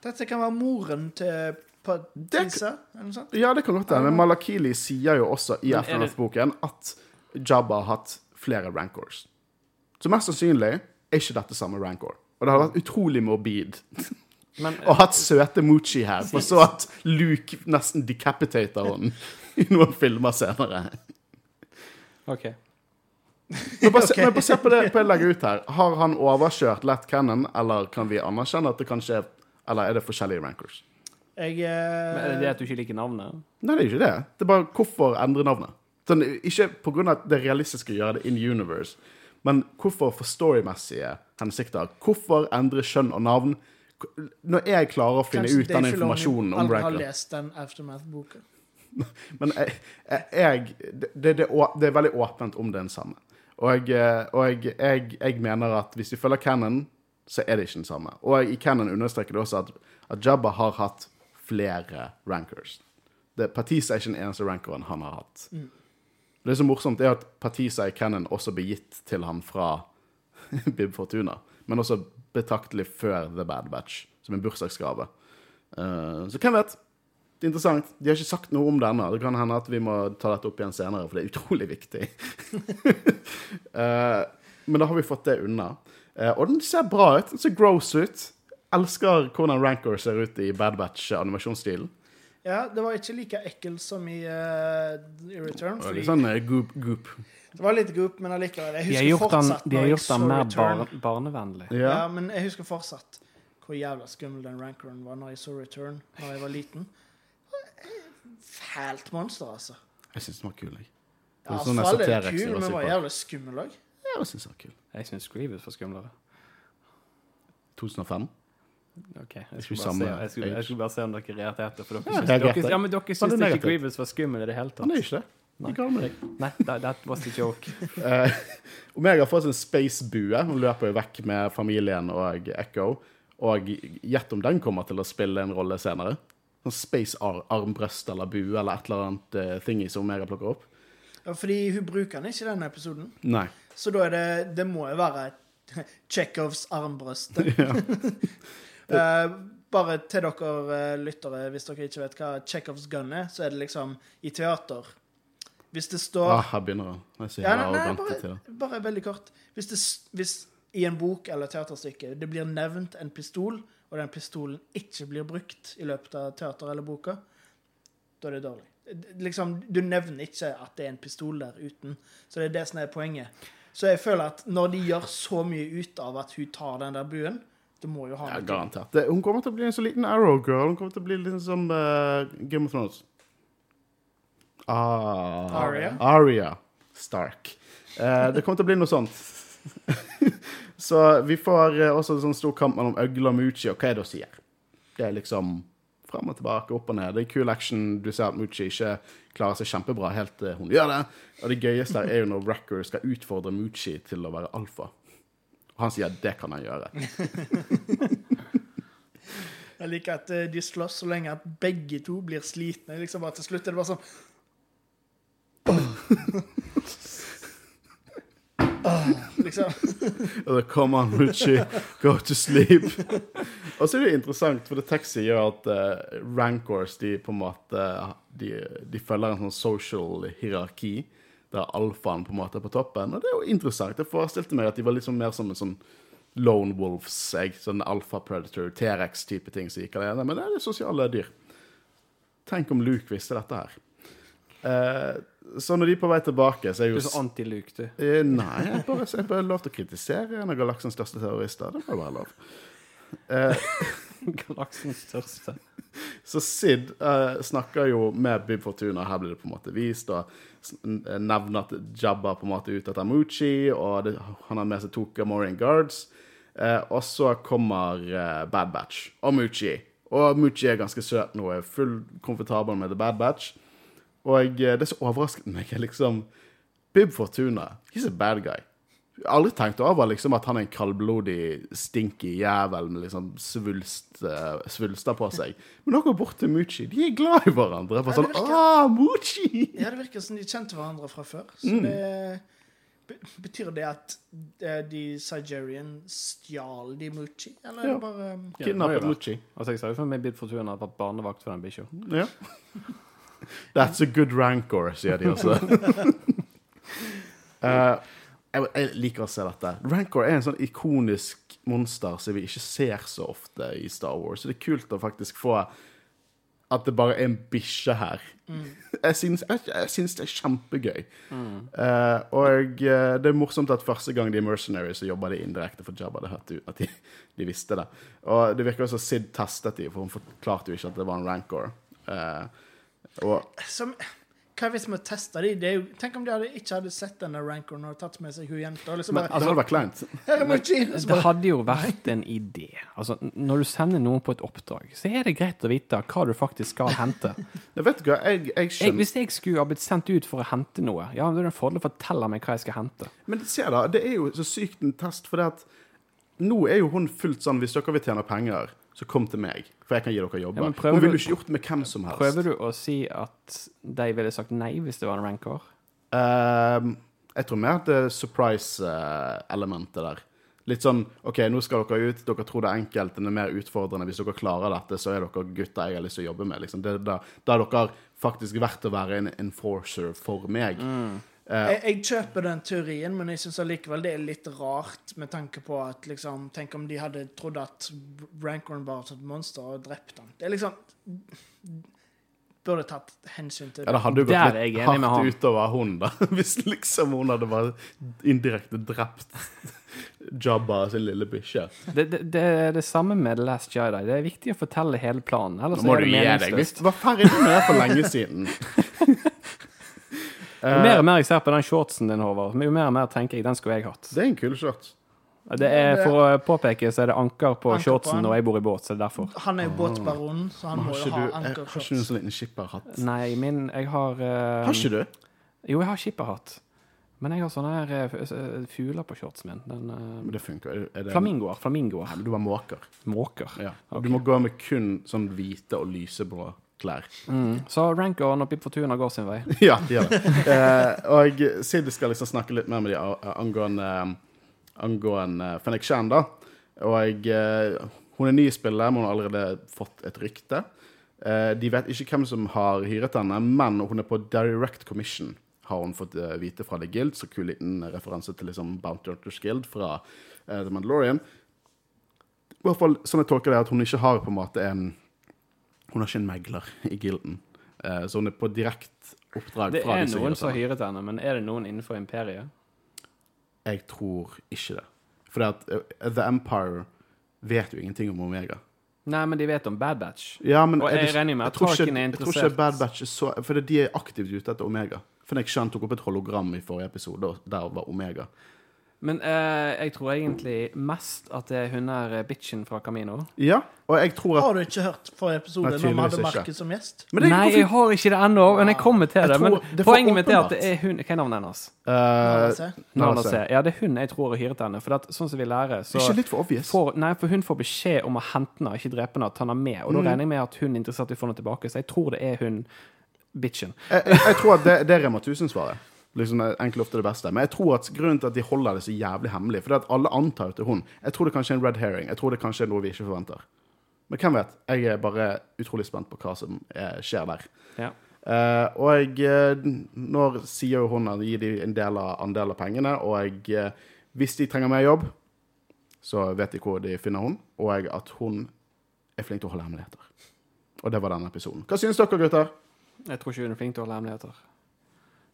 Dette kan være moren til sånt. Ja, det kan godt hende. Men Malakili sier jo også i Aftermath-boken at Jabba har hatt flere rancors. Så mest sannsynlig er ikke dette samme rancor. Og det hadde vært utrolig morbid Men og hatt søte Muchi her, for så at Luke nesten decapitater henne i noen filmer senere. OK. Men bare, se, men bare se på det på jeg legger ut her. Har han overkjørt Let Cannon, eller kan vi anerkjenne at det kanskje er Eller er det forskjellige rankers? Jeg Men er det det at du ikke liker navnet? Nei, det er ikke det. Det er bare hvorfor endre navnet. Sånn, ikke av at det realistiske å gjøre det in universe, men hvorfor for storymessige hensikter. Hvorfor endre kjønn og navn? Når jeg klarer å finne Kanskje ut den informasjonen om aldri har Ranker lest den Aftermath-boka. Men jeg, jeg, det, det, det, er veldig åpent om det er den samme. Og, eh, og jeg, jeg, mener at hvis vi følger Cannon, så er det ikke den samme. Og i Cannon understreker det også at, at Jabba har hatt flere rankers. Det, Patisa er ikke den eneste rankeren han har hatt. Det er så morsomt er at Patisa i Cannon også ble gitt til han fra Bib Fortuna, men også betaktelig før The Bad Batch, som en bursdagsgave. Uh, så hvem vet? Det er interessant. De har ikke sagt noe om denne. Det kan hende at vi må ta dette opp igjen senere, for det er utrolig viktig. uh, men da har vi fått det unna. Uh, og den ser bra ut. Den ser gross ut. Elsker hvordan Rancor ser ut i Bad Batch-animasjonsstilen. Ja, det var ikke like ekkelt som i, uh, i Return. Fordi Litt sånn goop, goop. det var litt goop, men allikevel. Jeg De har husker gjort den, de har gjort den mer bar, barnevennlig. Ja. Ja. men jeg husker fortsatt hvor jævla skummel den rancoren var når jeg så Return da jeg var liten. Fælt monster, altså. Jeg syns den var kul, jeg. Det Ja, sånn Fall er kul, men var jævlig skummel òg. Ja, jeg synes den var kul. Jeg syns Grievous var skumlere. 2005? Ok, jeg Skulle skulle, bare se, jeg, skulle, jeg skulle bare se om dere reagerte. For dere Ja, syns, dere, ja, men dere syns ikke negativt? Grievous var skummel i det hele Han er ikke det. Galt? Nei, that, that was the joke. uh, Omega har fått en space-bue. Hun løper jo vekk med familien og Echo. Og gjett om den kommer til å spille en rolle senere. Sånn space-armbrøst eller bue eller et eller annet uh, thingy som Omega plukker opp. Ja, fordi hun bruker den ikke i denne episoden. Nei. Så da er det Det må jo være Tsjekhovs armbrøst. uh, bare til dere uh, lyttere, hvis dere ikke vet hva Tsjekhovs gun er, så er det liksom i teater Hvis det står Ah, her begynner han. Ja, ja, nei, nei, bare, bare veldig kort. Hvis, det, hvis i en bok eller teaterstykke det blir nevnt en pistol, og den pistolen ikke blir brukt i løpet av teater eller boka, da er det dårlig. Liksom, du nevner ikke at det er en pistol der uten. Så det er det som er poenget. Så jeg føler at når de gjør så mye ut av at hun tar den der buen, det må jo ha Ja, garantert. Det, hun kommer til å bli en så liten Arrow Girl. Hun kommer til å bli litt som uh, Game of Thrones. Ah, Aria. Aria Stark. Uh, det kommer til å bli noe sånt. så vi får eh, også en sånn stor kamp mellom Øgle og Muchi, og hva er det hun sier? Det er liksom frem og tilbake, opp og ned. Det er kul action. Du ser at Muchi ikke klarer seg kjempebra helt til hun gjør det. Og det gøyeste er jo når Wrecker skal utfordre Muchi til å være alfa. Og han sier at det kan han gjøre. Jeg liker at eh, de slåss så lenge at begge to blir slitne. Liksom bare Til slutt er det bare sånn liksom. Come on, Richie, go to sleep. og så er det interessant, for det Taxi gjør at uh, rancors de på en måte de, de følger en sånn social hierarki, der alfaen på en måte er på toppen. Og det er jo interessant. Jeg forestilte meg at de var liksom mer som en sånn lone wolves, jeg, sånn alfa predator, T-rex-type ting som gikk alene. Men det er det sosiale dyr. Tenk om Luke visste dette her. Eh, så når de er på vei tilbake, så er Du jo er så anti-Luke, du. Eh, Nei, jeg bare, jeg bare lov til å kritisere en av galaksens største terrorister. Det må jo være lov. Eh, Galaksens største. så Sid eh, snakker jo med Bib Fortuna, her blir det på en måte vist, og nevner at Jabba på en måte er ute etter Muchi, og det, han har med seg to Gamorrean Guards. Eh, og så kommer eh, Bad Batch og Muchi. Og Muchi er ganske søt nå, er full komfortabel med The Bad Batch. Og eh, det som overrasket meg, er liksom Bib Fortuna, he's a bad guy. Jeg har aldri tenkt over liksom at han er en kaldblodig, stinky jævel med liksom svulst, uh, svulster på seg. Men nå går bort til Muchi, de er glad i hverandre. Bare Ja, sånn, det virker- ah, Muchi! Ja, det virker som de kjente hverandre fra før. Så Mm. det Betyr det at eh, de Sigerian stjal de Muchi, eller er Ja. bare um, Ja, Kidnappet ja. Muchi. Altså, jeg sa jo for meg Bid Fortuna var barnevakt for den bikkja. Ja. That's a good rancor, sier de også. uh, jeg, jeg liker å se dette. Rancor er en sånn ikonisk monster som vi ikke ser så ofte i Star Wars. Så det er kult å faktisk få at det bare er en bikkje her. Jeg, syns, jeg, jeg syns det er kjempegøy. Eh, og uh, det er morsomt at første gang de er mercenaries, så jobber de indirekte for Jabba det hørte ut at de, de visste det. Og det virker også Sid testet de, for hun forklarte jo ikke at det var en rancor. Eh, og Som hva hvis vi testa de? Det er jo, tenk om de hadde, ikke hadde sett denne rancoren og tatt med seg hun jenta. Liksom Men, bare, Det hadde vært kleint. her er! Det hadde jo vært en idé. Altså, når du sender noen på et oppdrag, så er det greit å vite hva du faktisk skal hente. Jeg vet ikke, jeg, jeg, skjønner Jeg, hvis jeg skulle ha blitt sendt ut for å hente noe, ja, da er det en fordel å fortelle meg hva jeg skal hente. Men se da, det er jo så sykt en test, for det at nå er jo hun fullt sånn Hvis dere vil tjene penger, så kom til meg, for jeg kan gi dere jobber. Ja, men prøver hun ville ikke gjort det med hvem som helst. Prøver du å si at de ville sagt nei hvis det var en rancor? Ehm, jeg tror mer at det er surprise-elementet der. Litt sånn OK, nå skal dere ut, dere tror det er enkelt, det er mer utfordrende. Hvis dere klarer dette, så er dere gutter jeg har lyst til å jobbe med. Liksom. Det, da, da er dere faktisk verdt å være en enforcer for meg. Eh, jeg, jeg kjøper den teorien, men jeg syns allikevel det er litt rart med tanke på at liksom Tenk om de hadde trodd at Rancorn bare var et monster og drept ham. Det er liksom Burde tatt hensyn til det. ja, det. hadde jo gått er litt hardt han. utover hun, da. Hvis liksom hun hadde bare indirekte drept Jabba sin lille bikkje. Det, det, det er det samme med The Last Jedi. Det er viktig å fortelle hele planen. Ellers Nå må er du det gi deg. Meningsløst. du var ferdig med det for lenge siden. Jo mer og mer jeg ser på den shortsen din, Håvard, jo mer og mer tenker jeg den skulle jeg hatt. Det er en kul shorts. Det er, For å påpeke så er det anker på Anker shortsen når jeg bor i båt, så det er derfor. Han er jo båtbaronen, så han må jo ha ankershorts. jeg, har ikke du en sånn liten skipperhatt? Nei, min Jeg har uh, Har ikke du? Jo, jeg har skipperhatt. Men jeg har sånne her eh, eh, fugler på shortsen min. Den, uh, Men det funker. Er, det, flamingoer. Flamingoer. Nei, men du var måker. Måker. Ja. Du må gå med kun sånn hvite og lyseblå klær. Mm. Så Rancoren og Pip Fortuna går sin vei. ja, de gjør det. Eh, og Sid skal liksom snakke litt mer med dem angående, angående Fennik Shan, da. Og eh, hun er ny i spillet, men hun har allerede fått et rykte. Eh, de vet ikke hvem som har hyret henne, men hun er på direct commission, har hun fått eh, vite fra The Guild. Så kul liten referanse til liksom Bounty Hunters Guild fra eh, The Mandalorian. I hvert fall sånn jeg tolker det, at hun ikke har på en måte en Hun har ikke en megler i gilden. Eh, så hun er på direkte oppdrag Det fra er Det er noen som har hyret henne, men er det noen innenfor imperiet? Jeg tror ikke det. For at eh, The Empire vet jo ingenting om Omega. Nei, men de vet om Bad Batch. Ja, men Og er jeg regner med at Tarkin er Jeg tror ikke. Bad Batch er så For de er aktivt ute etter Omega. For jeg skjønte tok opp et hologram i forrige episode, og der var Omega. Men eh, jeg tror egentlig mest at det er hun der eh, bitchen fra Camino. Ja, og jeg tror at Har du ikke hørt forrige episode når vi hadde. Markus som gjest? Men det er Nei, jeg har ikke det ennå, men jeg kommer til Jeg det. Men det poenget mitt er at det er hun Hva er navnet hennes? Uh, C. C. Ja, det er hun jeg tror har hyret henne. For at, sånn som vi lærer, så Ikke litt for obvious. får, Nei, for hun får beskjed om å hente henne, ikke drepe henne, ta henne med. Og da Mm. regner jeg med at hun er interessert i å få henne tilbake, så jeg tror det er hun bitchen. jeg, jeg, jeg tror at det, det er Rema 1000-svaret. Liksom, det er egentlig ofte det beste. Men jeg tror at grunnen til at de holder det så jævlig hemmelig, fordi at alle antar jo til hun. Jeg tror det kanskje er en red herring. Jeg tror det kanskje er noe vi ikke forventer. Men hvem vet? Jeg er bare utrolig spent på hva som eh, skjer der. Ja. Eh, og jeg, Når nå sier jo hun at gir de en del av, andel av pengene, og jeg, eh, hvis de trenger mer jobb, så vet de hvor de finner hun, og jeg, at hun er flink til å holde hemmeligheter. Og det var denne episoden. Hva synes dere, gutter? Jeg tror ikke hun er flink til å holde hemmeligheter.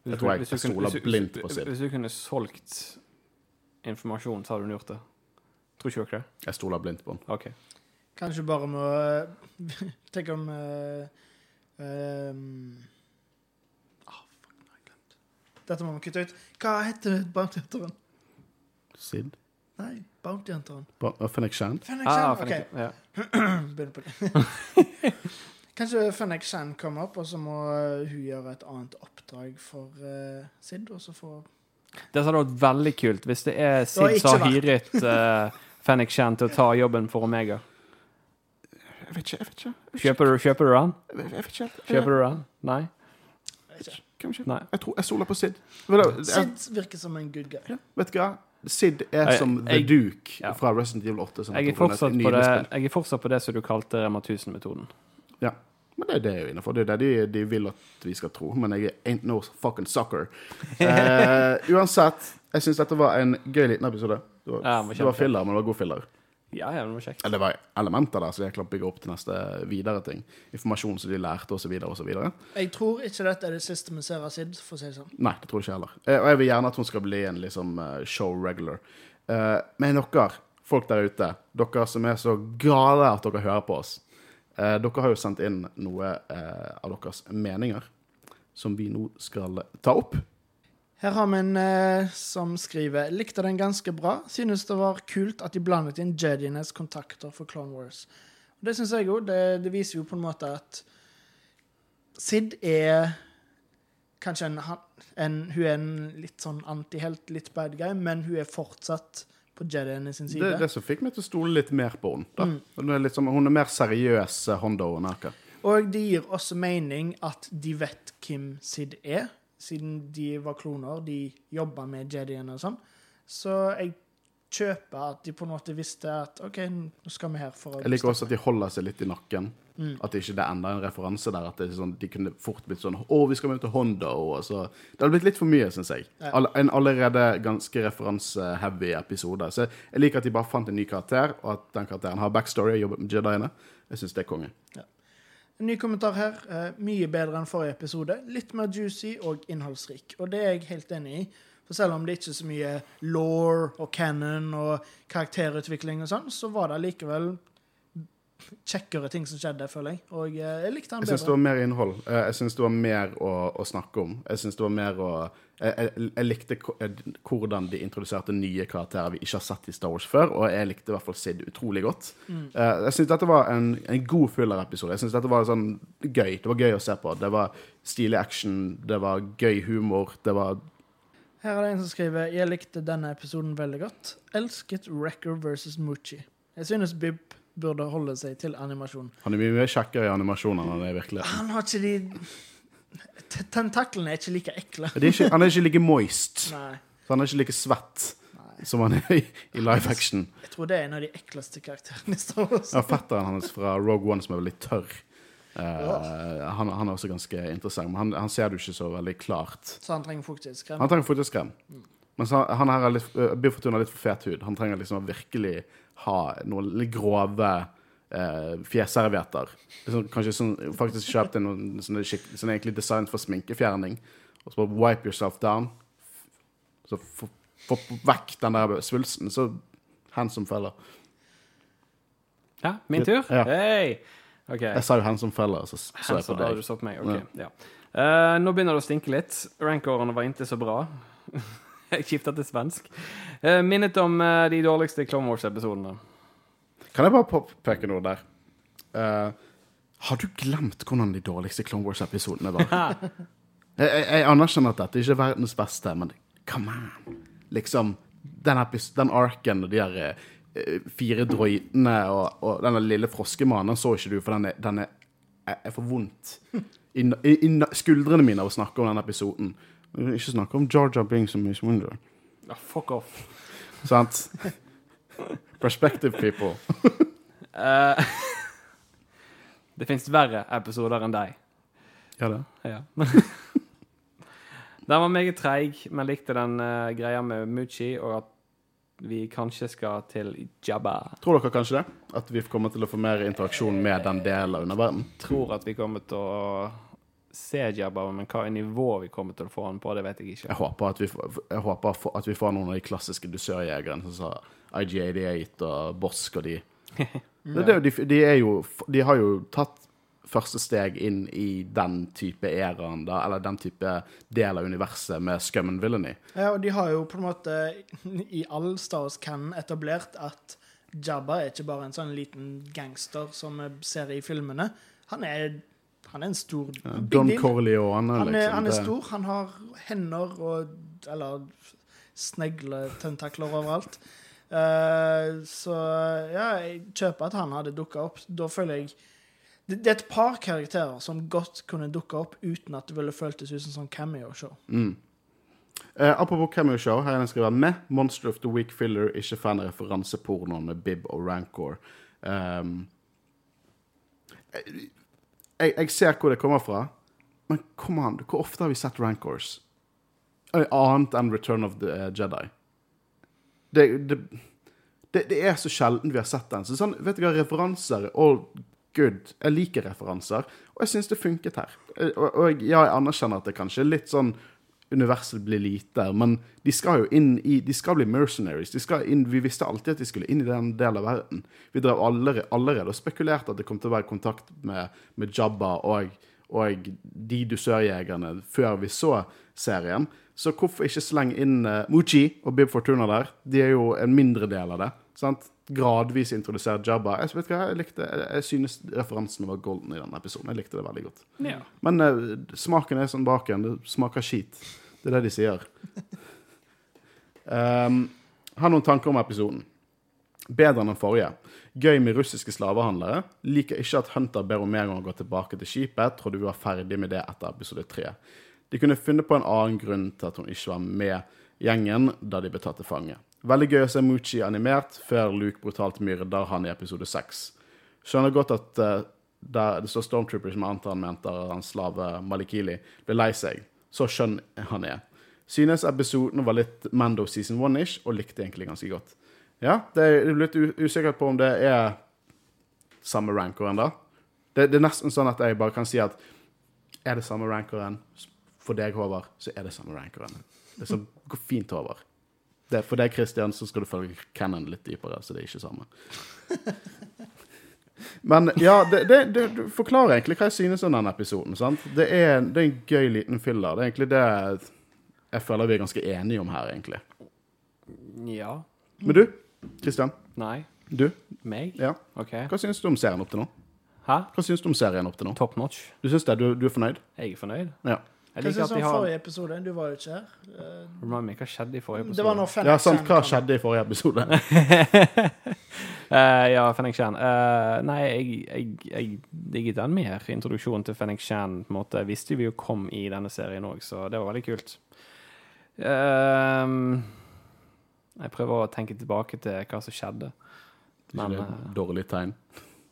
Jeg tror jeg stoler kunne- du- blindt på Sid. Hvis du kunne solgt informasjon, så hadde hun gjort det. Tror ikke dere det? Jeg stoler blindt på henne. Okay. Kanskje bare med å Tenk om uh, um, oh, fuck, nå har jeg glemt. Dette må vi kutte ut. Hva heter Bounty Hunteren? Sid? Nei, Bounty Hunteren. Ba- Shand? Fennec Shan? Ah. OK, ja. begynner på det. Kanskje Fennek Shan kommer opp, og så må uh, hun gjøre et annet oppdrag for uh, Sid, og så får Det hadde vært veldig kult hvis det er Sid som har hyret uh, Fennec Shan til å ta jobben for Omega. Jeg vet ikke. jeg vet ikke. Jeg. Kjøper kjøper du den? Jeg vet- ikke. Kjøper du den? Nei? Kanskje. Nei. Jeg tror jeg stoler på Sid. Jeg, Sid virker som en good guy. ja, vet du hva? Sid er Jeg- som The jeg- Duke ja. fra Resident Evil 8. som Jeg er, er på det, jeg er fortsatt på det som du kalte Rema 1000-metoden. Men det, det er jo innafor. Det er det de, de vil at vi skal tro. Men jeg er ain't no fucking sucker. Eh, uansett, jeg syns dette var en gøy liten episode. Det var, Ja, det var filler, men det var god filler. Ja, ja, det var kjekt. Eller det var elementer der, så jeg klart bygge opp til neste videre ting. Informasjon som de lærte, osv., osv. Jeg tror ikke dette er det siste vi ser av Sid, for å si det sånn. Nei, det tror jeg ikke heller. Eh, Og jeg vil gjerne at hun skal bli en liksom eh, show regular. Eh, Men dere, folk der ute, dere som er så gale at dere hører på oss, eh, dere har jo sendt inn noe eh, av deres meninger. som vi nå skal ta opp. Her har vi en eh, som skriver Likte den ganske bra. Synes det var kult at de blandet inn Jedienes kontakter for Clone Wars. Det syns jeg òg. Det, det viser jo på en måte at Sid er kanskje en, en Hun er en litt sånn antihelt, litt bad guy, men hun er fortsatt på Jediene sin side. Det er det som fikk meg til å stole litt mer på henne. Mm. Er, som, hun er mer seriøs eh, Hondo enn Aka. Og det gir også mening at de vet hvem Sid er, siden de var kloner. De jobba med Jediene og sånn. Så jeg kjøper at de på en måte visste at OK, nå skal vi her for å Jeg liker også at de holder seg litt i nakken. Mm. At det ikke det er enda en referanse der. At det sånn, de kunne fort blitt sånn Å, vi skal møte Honda. Og så. Det hadde blitt litt for mye, syns jeg. Ja. En allerede ganske referanseheavy episode. Så jeg liker at de bare fant en ny karakter, og at den karakteren har backstory og jobbet med Jediene. Jeg syns det er konge. En ny kommentar her. Eh, mye bedre enn forrige episode. Litt mer juicy og innholdsrik. Og det er jeg helt enig i. Selv om det ikke er så mye law og canon og karakterutvikling og sånn, så var det likevel kjekkere ting som skjedde, føler jeg. Og eh, jeg likte den Jeg syns det var mer innhold. Eh, Jeg syns det var mer å, å snakke om. Jeg synes det var mer å jeg, jeg, jeg likte eh, hvordan de introduserte nye karakterer vi ikke har sett i Star Wars før, og jeg likte i hvert fall Sid utrolig godt. Mm. Jeg syns dette var en, en god fyllerepisode. Jeg synes dette var sånn gøy. Det var gøy å se på. Det var stilig action, det var gøy humor, det var Her er det en som skriver Jeg likte denne episoden veldig godt. Elsket Wrecker versus Moochie. Jeg synes Bib burde holde seg til animasjon. Han er mye mer kjekkere i animasjonen enn han er i virkeligheten. Han har ikke de Tentaklene er ikke like ekle. Er ikke, han er ikke like moist. Nei. Så han er ikke like svett Nei. som han er i, i live action. Jeg tror det er en av de ekleste karakterene i Star Wars. Ja, fetteren hans fra Rogue One som er veldig tørr. Eh, han, han er også ganske interessant, men han, han ser jo ikke så veldig klart. Så han trenger fuktighetskrem? krem. Han trenger fuktighetskrem. Mm. Men han, han her er litt, uh, Biff Fortuna har litt for fet hud. Han trenger liksom å virkelig ha noen litt grove uh, fjesservietter. Liksom, kanskje sånn, faktisk kjøpt sånne, skikk- sånne egentlig designet for sminkefjerning. Og så bare wipe yourself down. Så få vekk den der svulsten. Så handsome feller. Ja, min tur? Ja. Hei! OK. Jeg sa jo handsome fella, så så jeg på deg. du satt meg. ok, ja. Eh, nå begynner det å stinke litt. Rankårene var ikke så bra. Jeg skifta til svensk. Uh, minnet om uh, de dårligste Clone Wars-episodene. Kan jeg bare påpeke noe der? Har du glemt hvordan de dårligste Clone Wars-episodene var? jeg, jeg, jeg anerkjenner at dette ikke er verdens beste, men come on. Liksom, den, den arken og de der fire droidene og, og denne lille froskemannen, så ikke du, for den er, den er, er for vondt. I, i, I skuldrene mine av å snakke om den episoden. Ikke snakke om Georgia Binks som Miss Wonder. Ja, fuck off. Sant? Perspective people. uh, det fins verre episoder enn deg. Ja, det. Ja. den var meget treig, men likte den uh, greia med Muchi, og at vi kanskje skal til Jabba. Tror dere kanskje det? At vi kommer til å få mer interaksjon med den delen av underverdenen? Tror at vi kommer til å se Jabba, men hva nivå vi kommer til å få han på, det vet jeg ikke. Jeg håper at vi, håper at vi får noen av de klassiske dusørjegerne, som sa IG88 og Bosk og de. Det, det, er jo- de, de, er jo, de har jo tatt første steg inn i den type æraen, da, eller den type del av universet med scum and villainy. Ja, og de har jo på en måte i all Star Wars-canon etablert at Jabba er ikke bare en sånn liten gangster som vi ser i filmene. Han er, han er en stor ja, Don. Corleone, Han liksom. han er stor. Han har hender og Eller snegletentakler overalt. Uh, så ja, jeg kjøper at han hadde dukka opp. Da føler jeg det, det er et par karakterer som godt kunne dukka opp uten at det ville føltes ut som sånn cameo-show. Mm. Eh, apropos cameo show, her er den skrevet med Monster of the Week filler, ikke fan av med Bib og Rancor. Um, jeg, jeg ser hvor det kommer fra, men kom an, hvor ofte har vi sett Rancors? Annet enn Return of the eh, Jedi. Det, det, det, det er så sjelden vi har sett den. Så sånn, vet du hva, referanser er all good. Jeg liker referanser, og jeg syns det funket her. Eh, Og, og ja, jeg anerkjenner at det kanskje er litt sånn universet blir lite, men de skal jo inn i De skal bli mercenaries. De skal inn, vi visste alltid at de skulle inn i den delen av verden. Vi drev allerede, allerede og spekulerte at det kom til å være kontakt med, med Jabba og, og de dusørjegerne før vi så serien. Så hvorfor ikke slenge inn uh, Muchi og Bib Fortuna der? De er jo en mindre del av det. Sant? Gradvis introdusere Jabba. Jeg, vet hva, jeg, likte, jeg, jeg synes referansene var golden i denne episoden. Jeg likte det veldig godt. Ja. Men uh, smaken er som baken. Det smaker skit. Det er det de sier. Um, har noen tanker om episoden. Bedre enn den forrige. Gøy med russiske slavehandlere. Liker ikke at Hunter ber om mer en å gå tilbake til skipet. Trodde vi var ferdig med det etter episode tre. De kunne funnet på en annen grunn til at hun ikke var med gjengen da de ble tatt til fange. Veldig gøy å se Muchi animert før Luke brutalt myrder han i episode seks. Skjønner godt at uh, det står Stormtrooper, som jeg antar han mente hans slave Malikili, ble lei seg. Så skjønn han er. Synes episoden var litt Mando season one-ish, og likte egentlig ganske godt. Ja, det er litt usikkert på om det er samme rankeren, da. Det, det er nesten sånn at jeg bare kan si at er det samme rankeren for deg, Håvard, så er det samme rankeren. Det går fint over. Det, for deg, Christian, så skal du følge Cannon litt dypere, så det er ikke samme. Men ja, det, det, det du forklarer egentlig hva jeg synes om denne episoden. sant? Det er, det er en gøy liten filler. Det er egentlig det jeg føler vi er ganske enige om her, egentlig. ja. Men du, Christian. Nei. Du, Meg? ja. OK. Hva syns du om serien opp til nå? Hæ? Hva syns du om serien opp til nå? Top notch. Du syns det? Du, du er fornøyd? Jeg er fornøyd. Ja. Jeg liker at de har forrige episode? Du var jo ikke her. Eh, Remind me, hva skjedde i forrige episode? Det var når Fennec ja, sant. Hva skjedde i forrige episode? uh, ja, Fennec Chan. Uh, nei, jeg, jeg, jeg digget den mer. Introduksjonen til Fennec Chan på en måte, visste vi jo kom i denne serien òg, så det var veldig kult. Uh, jeg prøver å tenke tilbake til hva som skjedde. Men Ikke det eh, et dårlig tegn?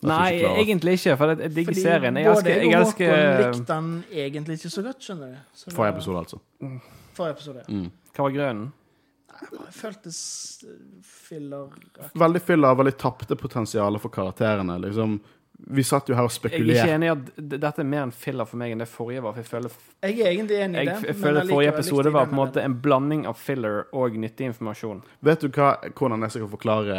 Nei, ikke egentlig ikke, for jeg, digger Fordi serien. Jeg elsker, jeg elsker Håkon likte den egentlig ikke så godt, skjønner du. Så Forrige episode, altså. Forrige episode. ja. Mm. Hva var grunnen? Jeg føltes eh, filler Veldig fyller, veldig tapte potensialet for karakterene. liksom. Vi satt jo her og spekulerte. Jeg er ikke enig i at dette er mer en filler for meg enn det forrige var. For jeg føler, Jeg er egentlig enig i det. jeg føler forrige episode var på en måte en blanding av filler og nyttig informasjon. Vet du hva, hvordan jeg skal forklare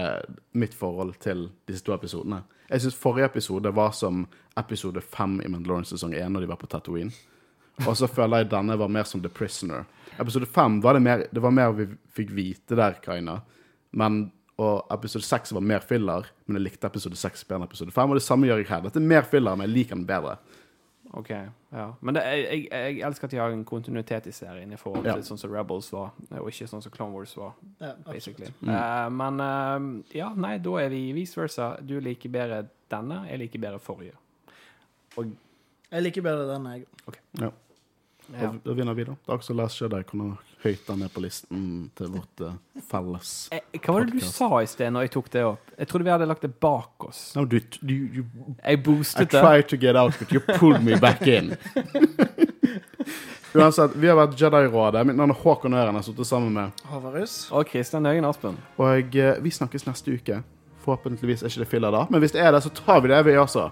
mitt forhold til disse to episodene? Jeg syns forrige episode var som episode fem i Mandalorian sesong én, når de var på Tatooine. Og så føler jeg denne var mer som The Prisoner. Episode fem var det mer, det var mer vi fikk vite der, Kaina. Men, og episode seks var mer filler, men jeg likte episode seks bedre enn episode fem. Og det samme gjør jeg her. Dette er mer filler, men jeg liker den bedre. Ok, ja. Men det, jeg, jeg, jeg elsker at de har en kontinuitet i serien i forhold til Ja. sånn som Rebels var, og ikke sånn som Clone Wars var, Ja, basically. Mm. Uh, men uh, ja, nei, da er vi vice versa. Du liker bedre denne, jeg liker bedre forrige. Jeg liker bedre denne, jeg. Okay. Ja. Da, da vinner vi, da. Det er også Last Jedi kommer høyt der ned på listen til vårt uh, felles podcast. Hva var det du sa i sted når jeg tok det opp? Jeg trodde vi hadde lagt det bak oss. No, du, du, du Jeg I boostet det. tried to get out, but you pulled me back in. Uansett, vi har vært Jedi-rådet. Mitt navn er Håkon Øren. Jeg har sittet sammen med Havarus. Og Kristian Øyen Aspen. Og uh, vi snakkes neste uke. Forhåpentligvis er ikke det filler da. Men hvis det er det, så tar vi det, vi også.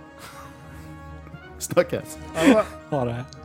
Snakkes. Ha det.